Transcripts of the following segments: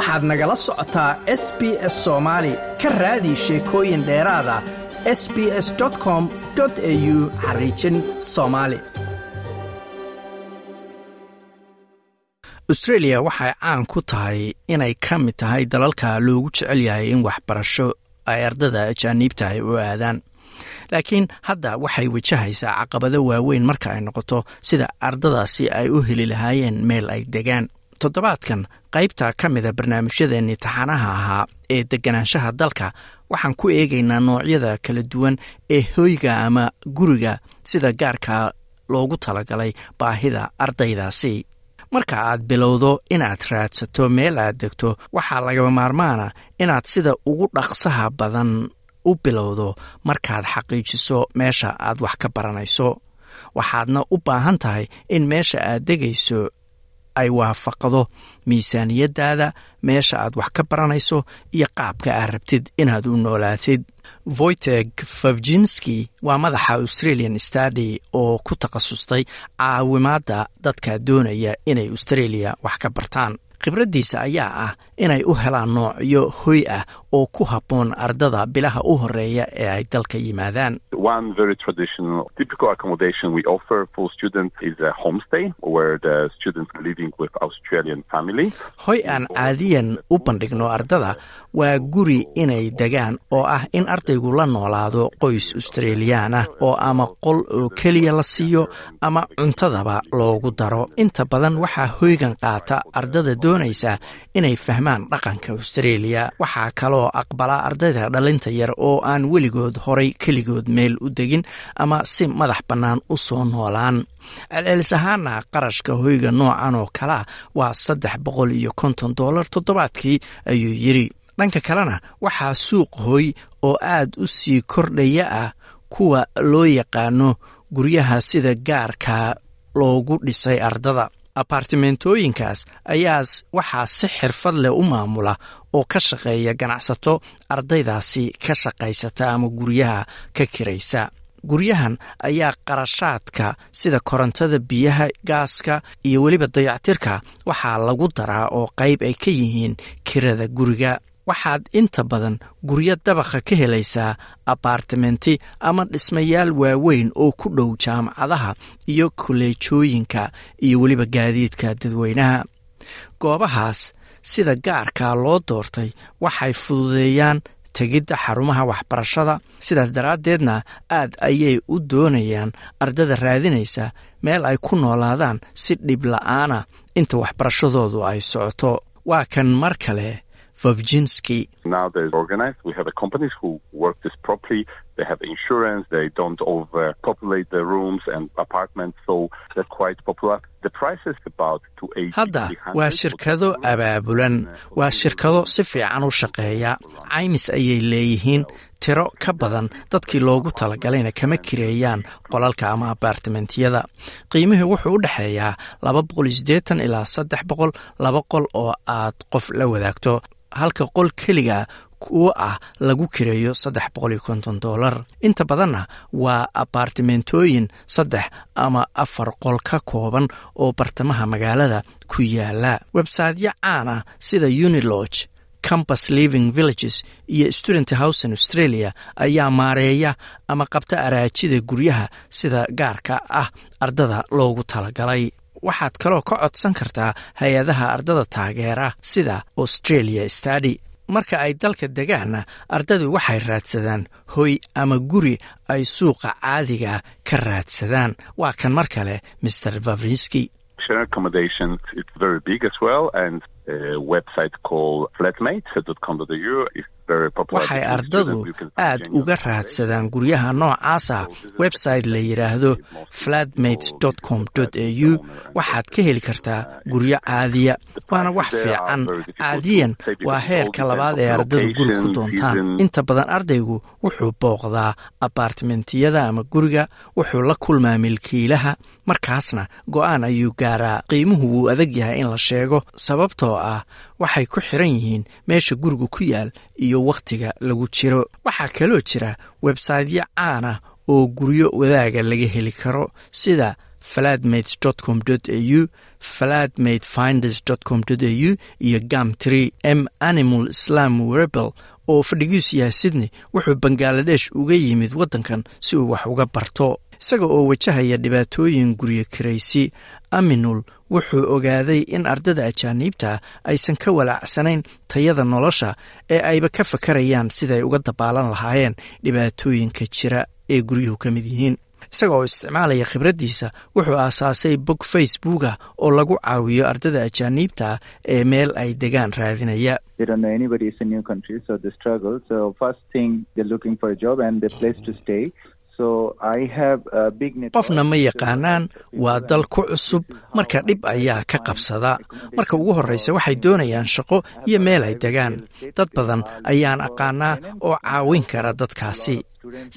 waxaad nagala socotaa s b s soomaali ka raadi sheekooyin dheeraada s b s com au xariijin soomaali austreeliya waxay caan ku tahay inay ka mid tahay dalalka loogu jecel yahay in waxbarasho ay ardada ajaaniibta ay u aadaan. Laakiin hadda waxay wajahaysaa caqabado waaweyn marka ay noqoto sida ardadaasi ay u heli lahaayeen meel ay degaan toddobaadkan qaybta ka mida barnaamijyadeenii taxanaha ahaa ee deganaanshaha dalka waxaan ku eegaynaa noocyada kala duwan ee hoyga ama guriga sida gaarka loogu talagalay baahida ardaydaasi. Marka aad bilowdo inaad raadsato meel aad degto waxaa lagaba maarmaana inaad sida ugu dhaqsaha badan u bilowdo markaad xaqiijiso meesha aad wax ka baranayso. Waxaadna u baahan tahay in meesha aad degayso ay waafaqdo miisaaniyadaada meesha aad wax ka baranayso iyo qaabka aad rabtid inaad u noolaatid. Voyteg favjinski waa madaxa australian stady oo ku takhasustay caawimaadda dadka doonaya inay australia wax ka bartaan khibraddiisa ayaa ah inay u helaan noocyo hoy ah oo ku habboon ardada bilaha u horreeya ee ay dalka yimaadaan. Hoy aan caadiyan u bandhigno ardada waa guri inay degaan oo ah in ardaygu la noolaado qoys australiyaan ah oo ama qol oo keliya la siiyo ama cuntadaba loogu daro. Inta badan waxaa hoygan qaata ardada doonaysa inay fahmaan dhaqanka australia. Waxaa kaloo aqbala ardayda dhalinta yar oo aan weligood horay keligood meel u degin ama si madax bannaan u soo noolaan. Celcelis ahaana qarashka hoyga noocan oo kalea waa saddex boqol iyo konton dollar toddobaadkii ayuu yidri dhanka kalena waxaa suuq hoy oo aad u sii kordhaya ah kuwa loo yaqaano guryaha sida gaarka loogu dhisay ardada abartimentooyinkaas ayaa waxaa si xirfad leh u maamula oo ka shaqeeya ganacsato ardaydaasi ka shaqaysata ama guryaha ka kiraysa. Guryahan ayaa qarashaadka sida korontada biyaha gaaska iyo weliba dayactirka waxaa lagu daraa oo qayb ay ka yihiin kirada guriga waxaad inta badan guryo dabaqa ka helaysaa abartimenti ama dhismayaal waaweyn oo ku dhow jaamacadaha iyo koleejooyinka iyo weliba gaadiidka dadweynaha. Goobahaas sida gaarka loo doortay waxay fududeeyaan tegidda xarumaha waxbarashada. Sidaas daraaddeedna aad ayay u doonayaan ardada raadinaysa meel ay ku noolaadaan si dhib la'aana inta waxbarashadoodu ay socoto. Waa kan mar kale vovjinski hadda waa shirkado abaabulan waa shirkado si fiican u shaqeeya. Caymis ayay leeyihiin tiro ka badan dadkii loogu talagalayna kama kireeyaan qolalka ama abartimentiyada qiimihii wuxuu u dhexeeyaa laba boqol iyo siddeetan ilaa saddex boqol laba qol oo aad qof la wadaagto halka qol keliga kuwo ah lagu kireeyo saddex boqol iyo konton dollar. Inta badanna waa abartimentooyin saddex ama afar qol ka kooban oo bartamaha magaalada ku yaalla. Websaytyo caan ah sida uniloge campus living villages iyo student housing australia ayaa maareeya ama qabta araajida guryaha sida gaarka ah ardada loogu talagalay waxaad kaloo ka codsan kartaa hay'adaha ardada taageera sida australia stady marka ay dalka degaanna ardadu waxay raadsadaan hoy ama guri ay suuqa caadiga ka raadsadaan. Waa kan mar kale mr vavrinski waxay ardadu aad uga raadsadaan guryaha noocaasa. Website la yidhaahdo flatmates com au waxaad ka heli kartaa guryo caadiya waana wax fiican. caadiyan waa heerka labaad ee ardadu guri ku doontaan. inta badan ardaygu wuxuu booqdaa abartimentiyada ama guriga wuxuu la kulmaa milkiilaha. Markaasna go'aan ayuu gaaraa. Qiimuhu wuu adag yahay in la sheego sababtoo ah waxay ku xiran yihiin meesha gurigu ku yaal iyo wakhtiga lagu jiro. Waxaa kaloo jira websaytyo caana oo guryo wadaaga laga heli karo sida fladmates com au fladmate finders com au iyo gam tree m animal islam rebel oo fadhigiisu yahay sydney wuxuu bangaladesh uga yimid waddankan si uu wax uga barto isaga oo wajahaya dhibaatooyin guryo kiraysi. Aminul wuxuu ogaaday in ardada ajaaniibta aysan ka walaacsanayn tayada nolosha ee ayba ka fakarayaan siday uga dabaalan lahaayeen dhibaatooyinka jira ee guryuhu ka mid yihiin. Isaga oo isticmaalaya khibraddiisa wuxuu aasaasay bog facebooka oo lagu caawiyo ardada ajaaniibta ee meel ay degaan raadinaya qofna ma yaqaanaan waa dal ku cusub. Marka dhib ayaa ka qabsada. Marka ugu horreysa waxay doonayaan shaqo iyo meel ay degaan dad badan ayaan aqaanaa oo caawin kara dadkaasi.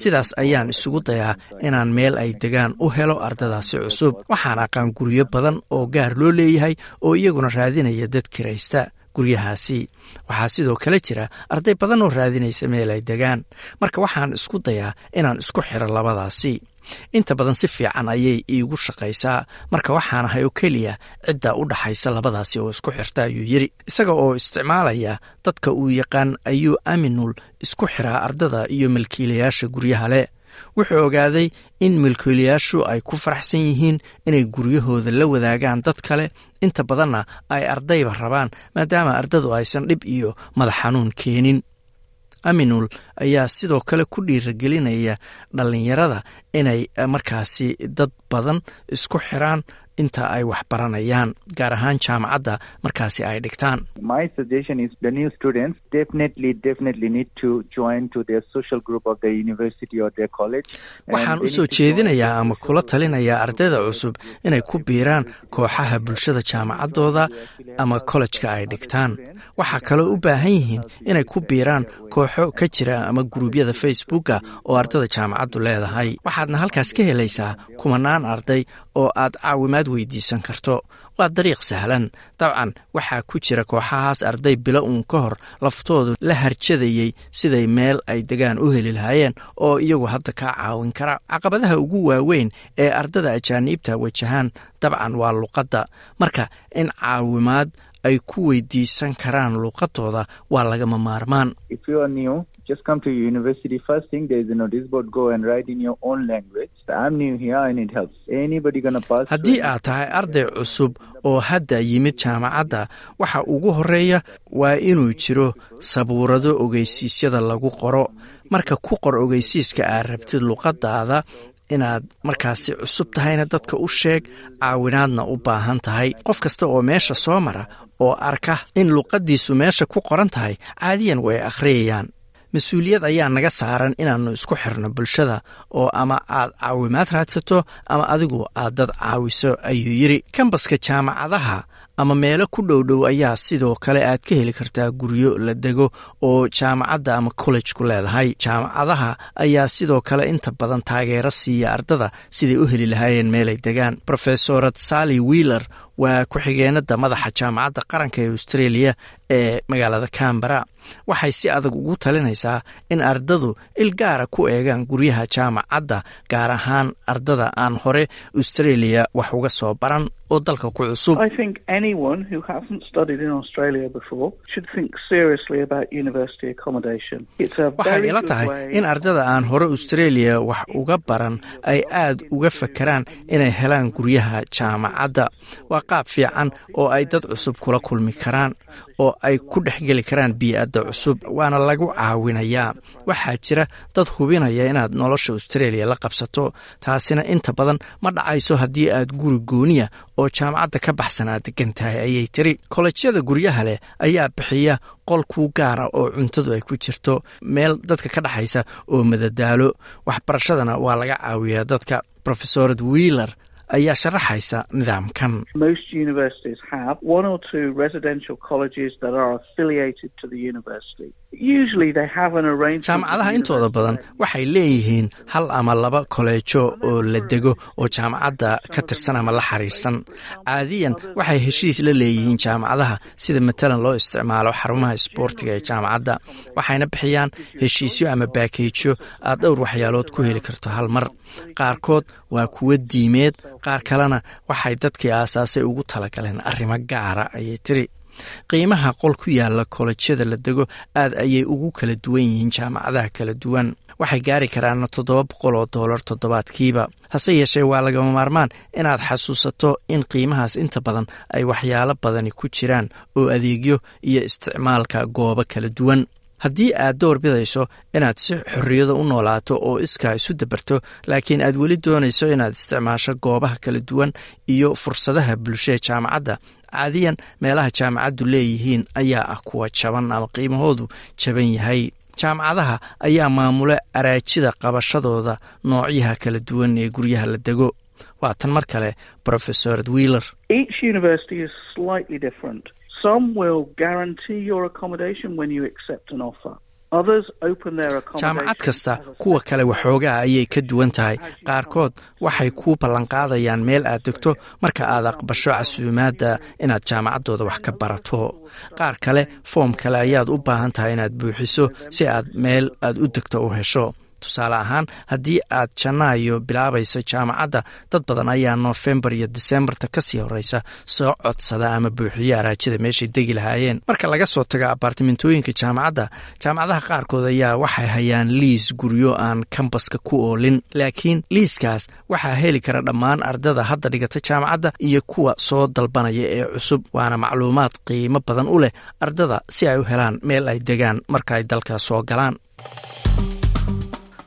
Sidaas ayaan isugu dayaa inaan meel ay degaan u helo ardadaasi cusub. Waxaan aqaan guryo badan oo gaar loo leeyahay oo iyaguna raadinaya dad kiraysta guryahaasi. Waxaa sidoo kale jira arday badan oo raadinaysa meel ay degaan. Marka waxaan isku dayaa inaan isku xiro labadaasi. Inta badan si fiican ayay iigu shaqaysaa. Marka waxaan ahay oo keliya cidda u dhaxaysa labadaasi oo isku xirta ayuu yidri isaga oo isticmaalaya dadka uu yaqaan ayuu aminul isku xiraa ardada iyo milkiilayaasha guryaha leh wuxuu ogaaday in milkiilayaashu ay ku faraxsan yihiin inay guryahooda la wadaagaan dad kale. Inta badanna ay ardayba rabaan maadaama ardadu aysan dhib iyo madax xanuun keenin. Aminul ayaa sidoo kale ku dhiiragelinaya dhallinyarada inay markaasi dad badan isku xiraan inta ay wax baranayaan gaar ahaan jaamacadda markaasi ay dhigtaan. Waxaan u soo jeedinayaa ama kula talinayaa ardayda cusub inay ku biiraan kooxaha bulshada jaamacaddooda ama kollejka ay dhigtaan. Waxaa kaloo u baahan yihiin inay ku biiraan kooxo ka jira ama guruubyada facebooka oo ardada jaamacaddu leedahay. Waxaadna halkaas ka helaysaa kumanaan arday oo aad caawimaad weydiisan karto. Waa dariiq sahlan. Dabcan waxaa ku jira kooxahaas arday bilo uun ka hor laftoodu la harjadayey siday meel ay degaan u heli lahaayeen oo iyagu hadda kaa caawin kara. Caqabadaha ugu waaweyn ee ardada ajaaniibta wajahaan dabcan waa luqadda. Marka in caawimaad ay ku weydiisan karaan luuqadooda waa lagama maarmaan. Haddii aad tahay arday cusub oo hadda yimid jaamacadda waxa ugu horreeya waa inuu jiro sabuurado ogeysiisyada lagu qoro. Marka ku qor ogeysiiska aad rabtid luqadaada inaad markaasi cusub tahayna dadka u sheeg caawinaadna u baahan tahay. Qof kasta oo meesha soo mara oo arka in luqaddiisu meesha ku qoran tahay caadiyan way akhriyayaan mas'uuliyad ayaa naga saaran inaannu isku xirno bulshada oo ama aad caawimaad raadsato ama adigu aad dad caawiso ayuu yidri kambaska jaamacadaha ama meelo ku dhow dhow ayaa sidoo kale aad ka heli kartaa guryo la dego oo jaamacadda ama collejku leedahay. Jaamacadaha ayaa sidoo kale inta badan taageero siiya ardada siday u heli lahaayeen meelay degaan. Rofesorad sally wheeler waa ku-xigeenada madaxa jaamacadda qaranka ee australia ee magaalada cambara waxay si adag ugu talinaysaa in ardadu il gaara ku eegaan guryaha jaamacadda gaar ahaan ardada aan hore australia wax uga soo baran oo dalka ku cusub. Waxay ila tahay in ardada aan hore australia wax uga baran ay aad uga fakeraan inay helaan guryaha jaamacadda. Waa qaab fiican oo ay dad cusub kula kulmi karaan oo ay ku dhexgeli karaan bii'adda cusub waana lagu caawinayaa. Waxaa jira dad hubinaya inaad nolosha australia la qabsato taasina inta badan ma dhacayso haddii aad guri gooniya oo jaamacadda ka baxsan aad degan tahay ayay tiri. Kolleejyada guryaha leh ayaa bixiya qol kuu gaara oo cuntadu ay ku jirto meel dadka ka dhexaysa oo madadaalo. Waxbarashadana waa laga caawiyaa dadka. Rofesorad wheeler ayaa sharaxaysa nidaamkan. Jaamacadaha intooda badan waxay leeyihiin hal ama laba koleejo oo la dego oo jaamacadda ka tirsan ama la xiriirsan caadiyan waxay heshiis la leeyihiin jaamacadaha sida matalan loo isticmaalo xarumaha isboortiga ee jaamacadda waxayna bixiyaan heshiisyo ama baakeejyo aad dhowr waxyaalood ku heli karto hal mar. Qaarkood waa kuwo diimeed qaar kalena waxay dadkii aasaasay ugu talagaleen arrimo gaara ayay tiri. Qiimaha qol ku yaalla kolledyada la dego aad ayay ugu kala duwan yihiin jaamacadaha kala duwan. Waxay gaari karaan toddoba boqol oo doolar toddobaadkiiba. Hase yeeshee waa lagama maarmaan inaad xasuusato in qiimahaas inta badan ay waxyaalo badani ku jiraan oo adeegyo iyo isticmaalka goobo kala duwan haddii aad door bidayso inaad si xorriyado u noolaato oo iskaa isu dabarto laakiin aad weli doonayso inaad isticmaasho goobaha kala duwan iyo fursadaha bulshada jaamacadda. Caadiyan meelaha jaamacaddu leeyihiin ayaa ah kuwa jaban ama qiimahoodu jaban yahay. Jaamacadaha ayaa maamula araajida qabashadooda noocyaha kala duwan ee guryaha la dego. Waa tan mar kale professor wheeler jaamacad kasta kuwa kale waxoogaa ayay ka duwan tahay. Qaarkood waxay kuu ballanqaadayaan meel aad degto marka aad aqbasho casuumaadda inaad jaamacaddooda wax ka barato. Qaar kale foom kale ayaad u baahan tahay inaad buuxiso si aad meel aad u degto u hesho tusaale ahaan haddii aad janaayo bilaabayso jaamacadda dad badan ayaa noofembar iyo disembarta ka sii horeysa soo codsada ama buuxiyo araajida meeshay degi lahaayeen. Marka laga soo tago abaartimentooyinka jaamacadda jaamacadaha qaarkood ayaa waxay hayaan liis guryo aan kambaska ku oolin laakiin liiskaas waxaa heli kara dhammaan ardada hadda dhigata jaamacadda iyo kuwa soo dalbanaya ee cusub waana macluumaad qiimo badan u leh ardada si ay u helaan meel ay degaan marka ay dalka soo galaan